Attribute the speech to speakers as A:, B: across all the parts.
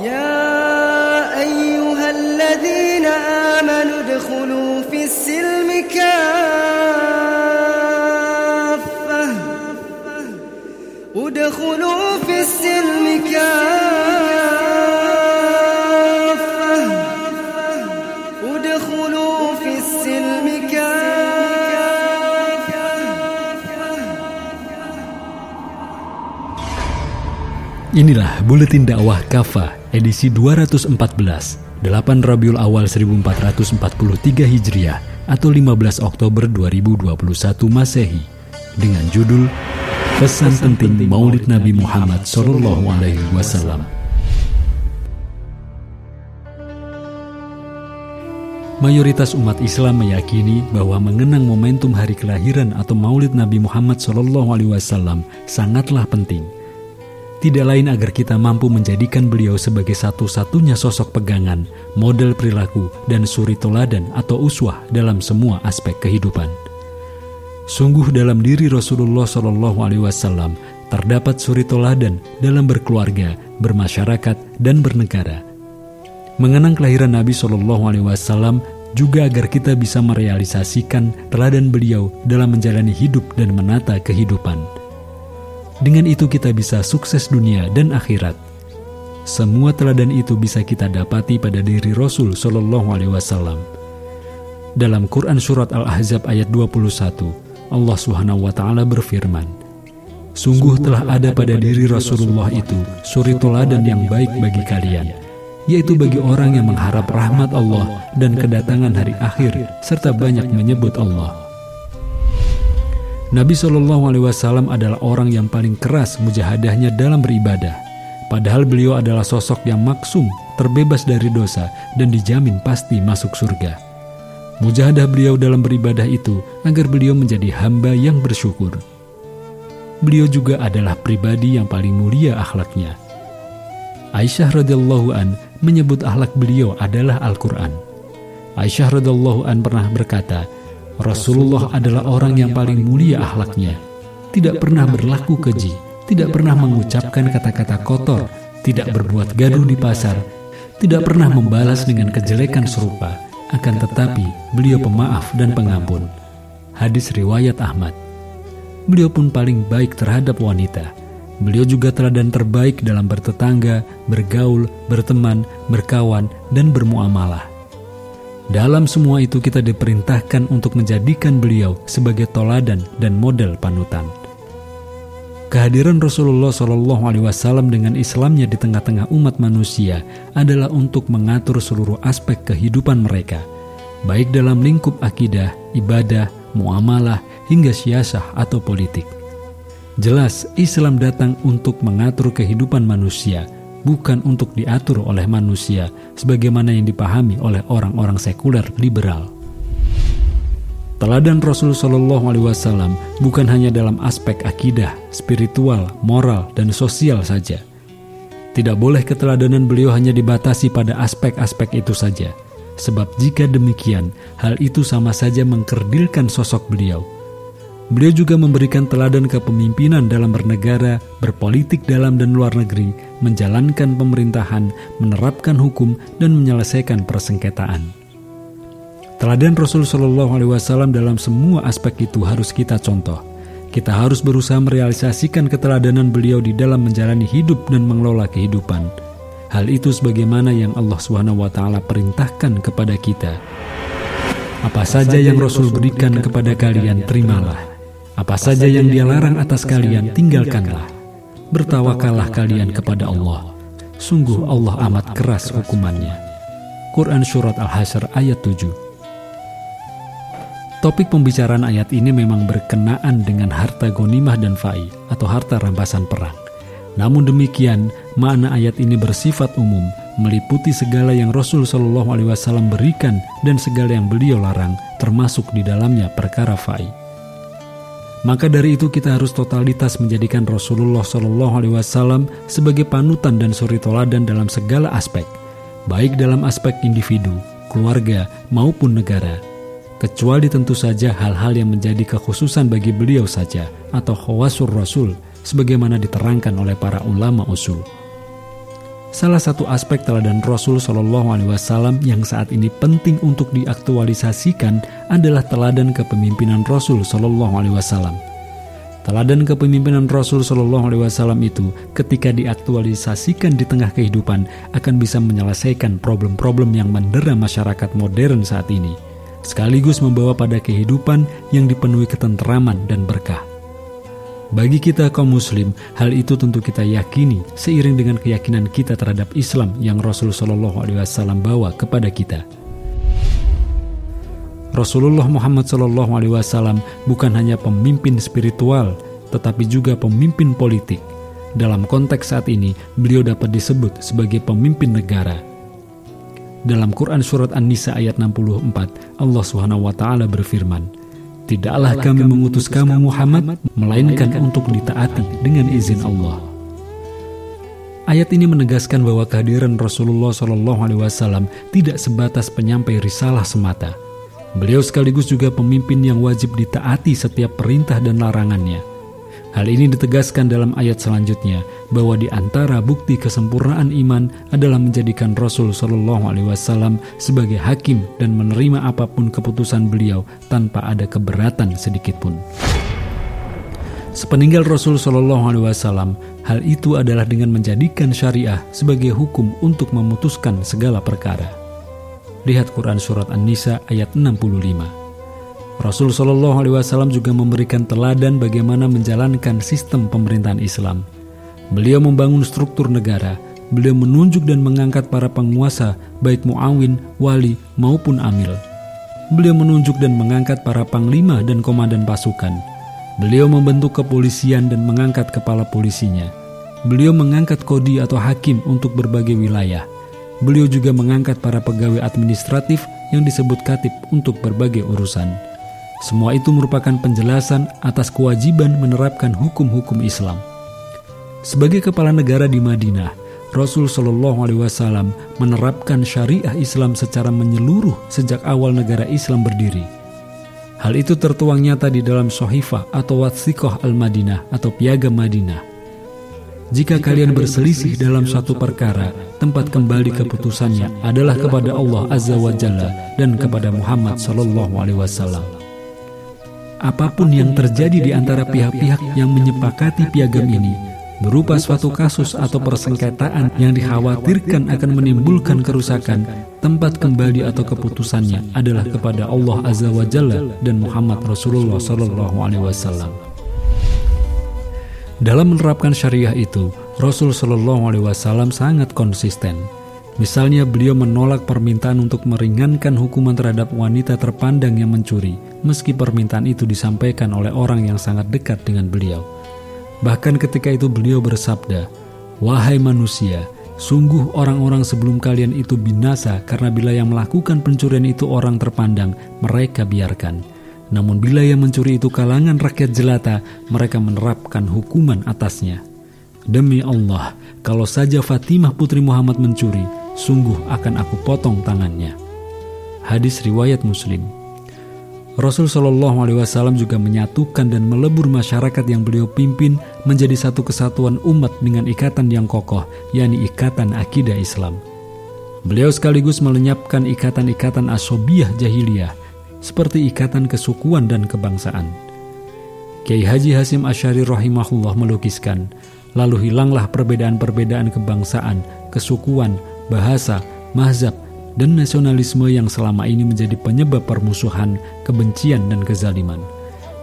A: يا أيها الذين آمنوا ادخلوا في السلم كافة. ادخلوا في السلم كافة. ادخلوا في السلم
B: Inilah Buletin Dakwah Kafa edisi 214, 8 Rabiul Awal 1443 Hijriah atau 15 Oktober 2021 Masehi dengan judul Pesan Penting Maulid Nabi Muhammad Sallallahu Alaihi Wasallam. Mayoritas umat Islam meyakini bahwa mengenang momentum hari kelahiran atau Maulid Nabi Muhammad Sallallahu Alaihi Wasallam sangatlah penting tidak lain agar kita mampu menjadikan beliau sebagai satu-satunya sosok pegangan, model perilaku, dan suri toladan atau uswah dalam semua aspek kehidupan. Sungguh dalam diri Rasulullah Shallallahu Alaihi Wasallam terdapat suri toladan dalam berkeluarga, bermasyarakat, dan bernegara. Mengenang kelahiran Nabi Shallallahu Alaihi Wasallam juga agar kita bisa merealisasikan teladan beliau dalam menjalani hidup dan menata kehidupan. Dengan itu kita bisa sukses dunia dan akhirat. Semua teladan itu bisa kita dapati pada diri Rasul Shallallahu Alaihi Wasallam. Dalam Quran surat Al-Ahzab ayat 21, Allah Subhanahu wa taala berfirman, Sungguh telah ada pada diri Rasulullah itu suri teladan yang baik bagi kalian, yaitu bagi orang yang mengharap rahmat Allah dan kedatangan hari akhir serta banyak menyebut Allah. Nabi Shallallahu Alaihi Wasallam adalah orang yang paling keras mujahadahnya dalam beribadah. Padahal beliau adalah sosok yang maksum, terbebas dari dosa, dan dijamin pasti masuk surga. Mujahadah beliau dalam beribadah itu agar beliau menjadi hamba yang bersyukur. Beliau juga adalah pribadi yang paling mulia akhlaknya. Aisyah radhiyallahu an menyebut akhlak beliau adalah Al-Quran. Aisyah radhiyallahu an pernah berkata, Rasulullah adalah orang yang paling mulia akhlaknya, tidak pernah berlaku keji, tidak pernah mengucapkan kata-kata kotor, tidak berbuat gaduh di pasar, tidak pernah membalas dengan kejelekan serupa, akan tetapi beliau pemaaf dan pengampun. Hadis riwayat Ahmad. Beliau pun paling baik terhadap wanita. Beliau juga teladan terbaik dalam bertetangga, bergaul, berteman, berkawan, dan bermuamalah. Dalam semua itu kita diperintahkan untuk menjadikan beliau sebagai toladan dan model panutan. Kehadiran Rasulullah Shallallahu Alaihi Wasallam dengan Islamnya di tengah-tengah umat manusia adalah untuk mengatur seluruh aspek kehidupan mereka, baik dalam lingkup akidah, ibadah, muamalah, hingga siasah atau politik. Jelas, Islam datang untuk mengatur kehidupan manusia, bukan untuk diatur oleh manusia sebagaimana yang dipahami oleh orang-orang sekuler liberal. Teladan Rasul Shallallahu Alaihi Wasallam bukan hanya dalam aspek akidah, spiritual, moral, dan sosial saja. Tidak boleh keteladanan beliau hanya dibatasi pada aspek-aspek itu saja, sebab jika demikian, hal itu sama saja mengkerdilkan sosok beliau Beliau juga memberikan teladan kepemimpinan dalam bernegara, berpolitik dalam dan luar negeri, menjalankan pemerintahan, menerapkan hukum, dan menyelesaikan persengketaan. Teladan Rasul Shallallahu Alaihi Wasallam dalam semua aspek itu harus kita contoh. Kita harus berusaha merealisasikan keteladanan beliau di dalam menjalani hidup dan mengelola kehidupan. Hal itu sebagaimana yang Allah taala perintahkan kepada kita. Apa saja yang Rasul berikan kepada kalian, terimalah. Apa saja yang dia larang atas kalian, tinggalkanlah. Bertawakallah kalian kepada Allah. Sungguh Allah amat keras hukumannya. Quran Surat Al-Hasr ayat 7 Topik pembicaraan ayat ini memang berkenaan dengan harta gonimah dan fa'i atau harta rampasan perang. Namun demikian, makna ayat ini bersifat umum, meliputi segala yang Rasul Shallallahu Alaihi Wasallam berikan dan segala yang beliau larang, termasuk di dalamnya perkara fa'i. Maka dari itu kita harus totalitas menjadikan Rasulullah Shallallahu Alaihi Wasallam sebagai panutan dan suri toladan dalam segala aspek, baik dalam aspek individu, keluarga maupun negara. Kecuali tentu saja hal-hal yang menjadi kekhususan bagi beliau saja atau khawasur Rasul sebagaimana diterangkan oleh para ulama usul. Salah satu aspek teladan Rasul Shallallahu Alaihi Wasallam yang saat ini penting untuk diaktualisasikan adalah teladan kepemimpinan Rasul Shallallahu Alaihi Wasallam. Teladan kepemimpinan Rasul Shallallahu Alaihi Wasallam itu, ketika diaktualisasikan di tengah kehidupan, akan bisa menyelesaikan problem-problem yang mendera masyarakat modern saat ini, sekaligus membawa pada kehidupan yang dipenuhi ketenteraman dan berkah. Bagi kita kaum muslim, hal itu tentu kita yakini seiring dengan keyakinan kita terhadap Islam yang Rasul Shallallahu alaihi wasallam bawa kepada kita. Rasulullah Muhammad Shallallahu alaihi wasallam bukan hanya pemimpin spiritual, tetapi juga pemimpin politik. Dalam konteks saat ini, beliau dapat disebut sebagai pemimpin negara. Dalam Quran surat An-Nisa ayat 64, Allah Subhanahu wa taala berfirman, Tidaklah kami mengutus kamu Muhammad, melainkan untuk ditaati dengan izin Allah. Ayat ini menegaskan bahwa kehadiran Rasulullah Shallallahu Alaihi Wasallam tidak sebatas penyampai risalah semata. Beliau sekaligus juga pemimpin yang wajib ditaati setiap perintah dan larangannya. Hal ini ditegaskan dalam ayat selanjutnya bahwa di antara bukti kesempurnaan iman adalah menjadikan Rasul Shallallahu Alaihi Wasallam sebagai hakim dan menerima apa pun keputusan beliau tanpa ada keberatan sedikitpun. Sepeninggal Rasul Shallallahu Alaihi Wasallam, hal itu adalah dengan menjadikan syariah sebagai hukum untuk memutuskan segala perkara. Lihat Quran Surat An-Nisa ayat 65. Rasul Shallallahu Alaihi Wasallam juga memberikan teladan bagaimana menjalankan sistem pemerintahan Islam. Beliau membangun struktur negara. Beliau menunjuk dan mengangkat para penguasa, baik muawin, wali, maupun amil. Beliau menunjuk dan mengangkat para panglima dan komandan pasukan. Beliau membentuk kepolisian dan mengangkat kepala polisinya. Beliau mengangkat kodi atau hakim untuk berbagai wilayah. Beliau juga mengangkat para pegawai administratif yang disebut katib untuk berbagai urusan. Semua itu merupakan penjelasan atas kewajiban menerapkan hukum-hukum Islam. Sebagai kepala negara di Madinah, Rasul Shallallahu Alaihi Wasallam menerapkan syariah Islam secara menyeluruh sejak awal negara Islam berdiri. Hal itu tertuang nyata di dalam Sohifah atau Watsikoh Al-Madinah atau Piagam Madinah. Jika kalian berselisih dalam suatu perkara, tempat kembali keputusannya adalah kepada Allah Azza wa Jalla dan kepada Muhammad Sallallahu Alaihi Wasallam apa pun yang terjadi di antara pihak-pihak yang menyepakati piagam ini berupa suatu kasus atau persengketaan yang dikhawatirkan akan menimbulkan kerusakan, tempat kembali atau keputusannya adalah kepada Allah Azza wa Jalla dan Muhammad Rasulullah Sallallahu Alaihi Wasallam. Dalam menerapkan syariah itu, Rasul Shallallahu Alaihi Wasallam sangat konsisten. Misalnya beliau menolak permintaan untuk meringankan hukuman terhadap wanita terpandang yang mencuri, meski permintaan itu disampaikan oleh orang yang sangat dekat dengan beliau. Bahkan ketika itu beliau bersabda, Wahai manusia, sungguh orang-orang sebelum kalian itu binasa karena bila yang melakukan pencurian itu orang terpandang, mereka biarkan. Namun bila yang mencuri itu kalangan rakyat jelata, mereka menerapkan hukuman atasnya. Demi Allah, kalau saja Fatimah putri Muhammad mencuri, sungguh akan aku potong tangannya. Hadis riwayat Muslim. Rasul Shallallahu Alaihi Wasallam juga menyatukan dan melebur masyarakat yang beliau pimpin menjadi satu kesatuan umat dengan ikatan yang kokoh, yakni ikatan akidah Islam. Beliau sekaligus melenyapkan ikatan-ikatan asobiah jahiliyah, seperti ikatan kesukuan dan kebangsaan. Kiai Haji Hasim Asyari rahimahullah melukiskan, lalu hilanglah perbedaan-perbedaan kebangsaan, kesukuan, bahasa, mazhab, dan nasionalisme yang selama ini menjadi penyebab permusuhan, kebencian, dan kezaliman.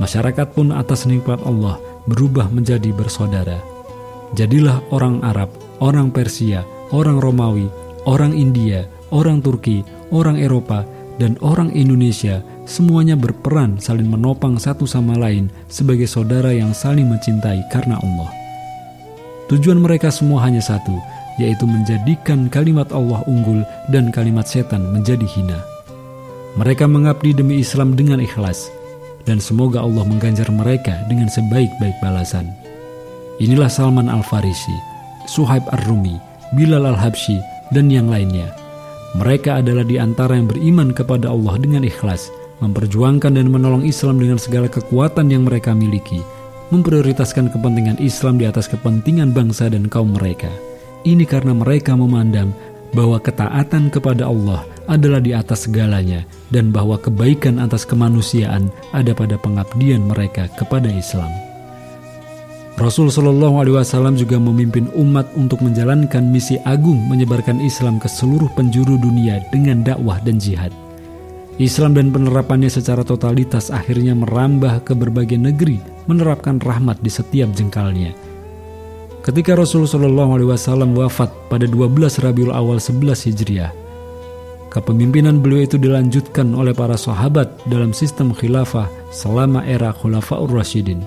B: Masyarakat pun atas nikmat Allah berubah menjadi bersaudara. Jadilah orang Arab, orang Persia, orang Romawi, orang India, orang Turki, orang Eropa, dan orang Indonesia semuanya berperan saling menopang satu sama lain sebagai saudara yang saling mencintai karena Allah. Tujuan mereka semua hanya satu, yaitu menjadikan kalimat Allah unggul dan kalimat setan menjadi hina. Mereka mengabdi demi Islam dengan ikhlas, dan semoga Allah mengganjar mereka dengan sebaik-baik balasan. Inilah Salman Al-Farisi, Suhaib Ar-Rumi, Bilal Al-Habsyi, dan yang lainnya. Mereka adalah di antara yang beriman kepada Allah dengan ikhlas, memperjuangkan dan menolong Islam dengan segala kekuatan yang mereka miliki, memprioritaskan kepentingan Islam di atas kepentingan bangsa dan kaum mereka. Ini karena mereka memandang bahwa ketaatan kepada Allah adalah di atas segalanya dan bahwa kebaikan atas kemanusiaan ada pada pengabdian mereka kepada Islam. Rasul Shallallahu Alaihi Wasallam juga memimpin umat untuk menjalankan misi agung menyebarkan Islam ke seluruh penjuru dunia dengan dakwah dan jihad. Islam dan penerapannya secara totalitas akhirnya merambah ke berbagai negeri, menerapkan rahmat di setiap jengkalnya. Ketika Rasul Shallallahu Alaihi Wasallam wafat pada 12 Rabiul Awal 11 Hijriah, kepemimpinan beliau itu dilanjutkan oleh para sahabat dalam sistem khilafah selama era Khulafaur Rasyidin.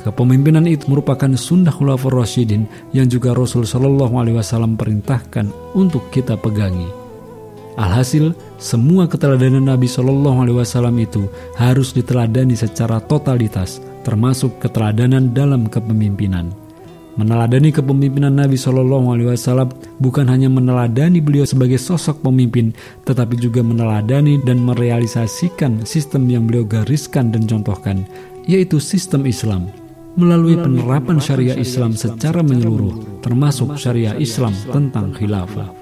B: Kepemimpinan itu merupakan sunnah khulafur rasyidin yang juga Rasul Shallallahu Alaihi Wasallam perintahkan untuk kita pegangi. Alhasil, semua keteladanan Nabi Shallallahu Alaihi Wasallam itu harus diteladani secara totalitas, termasuk keteladanan dalam kepemimpinan. Meneladani kepemimpinan Nabi Shallallahu Alaihi Wasallam bukan hanya meneladani beliau sebagai sosok pemimpin, tetapi juga meneladani dan merealisasikan sistem yang beliau gariskan dan contohkan, yaitu sistem Islam melalui penerapan syariah Islam secara menyeluruh, termasuk syariah Islam tentang khilafah.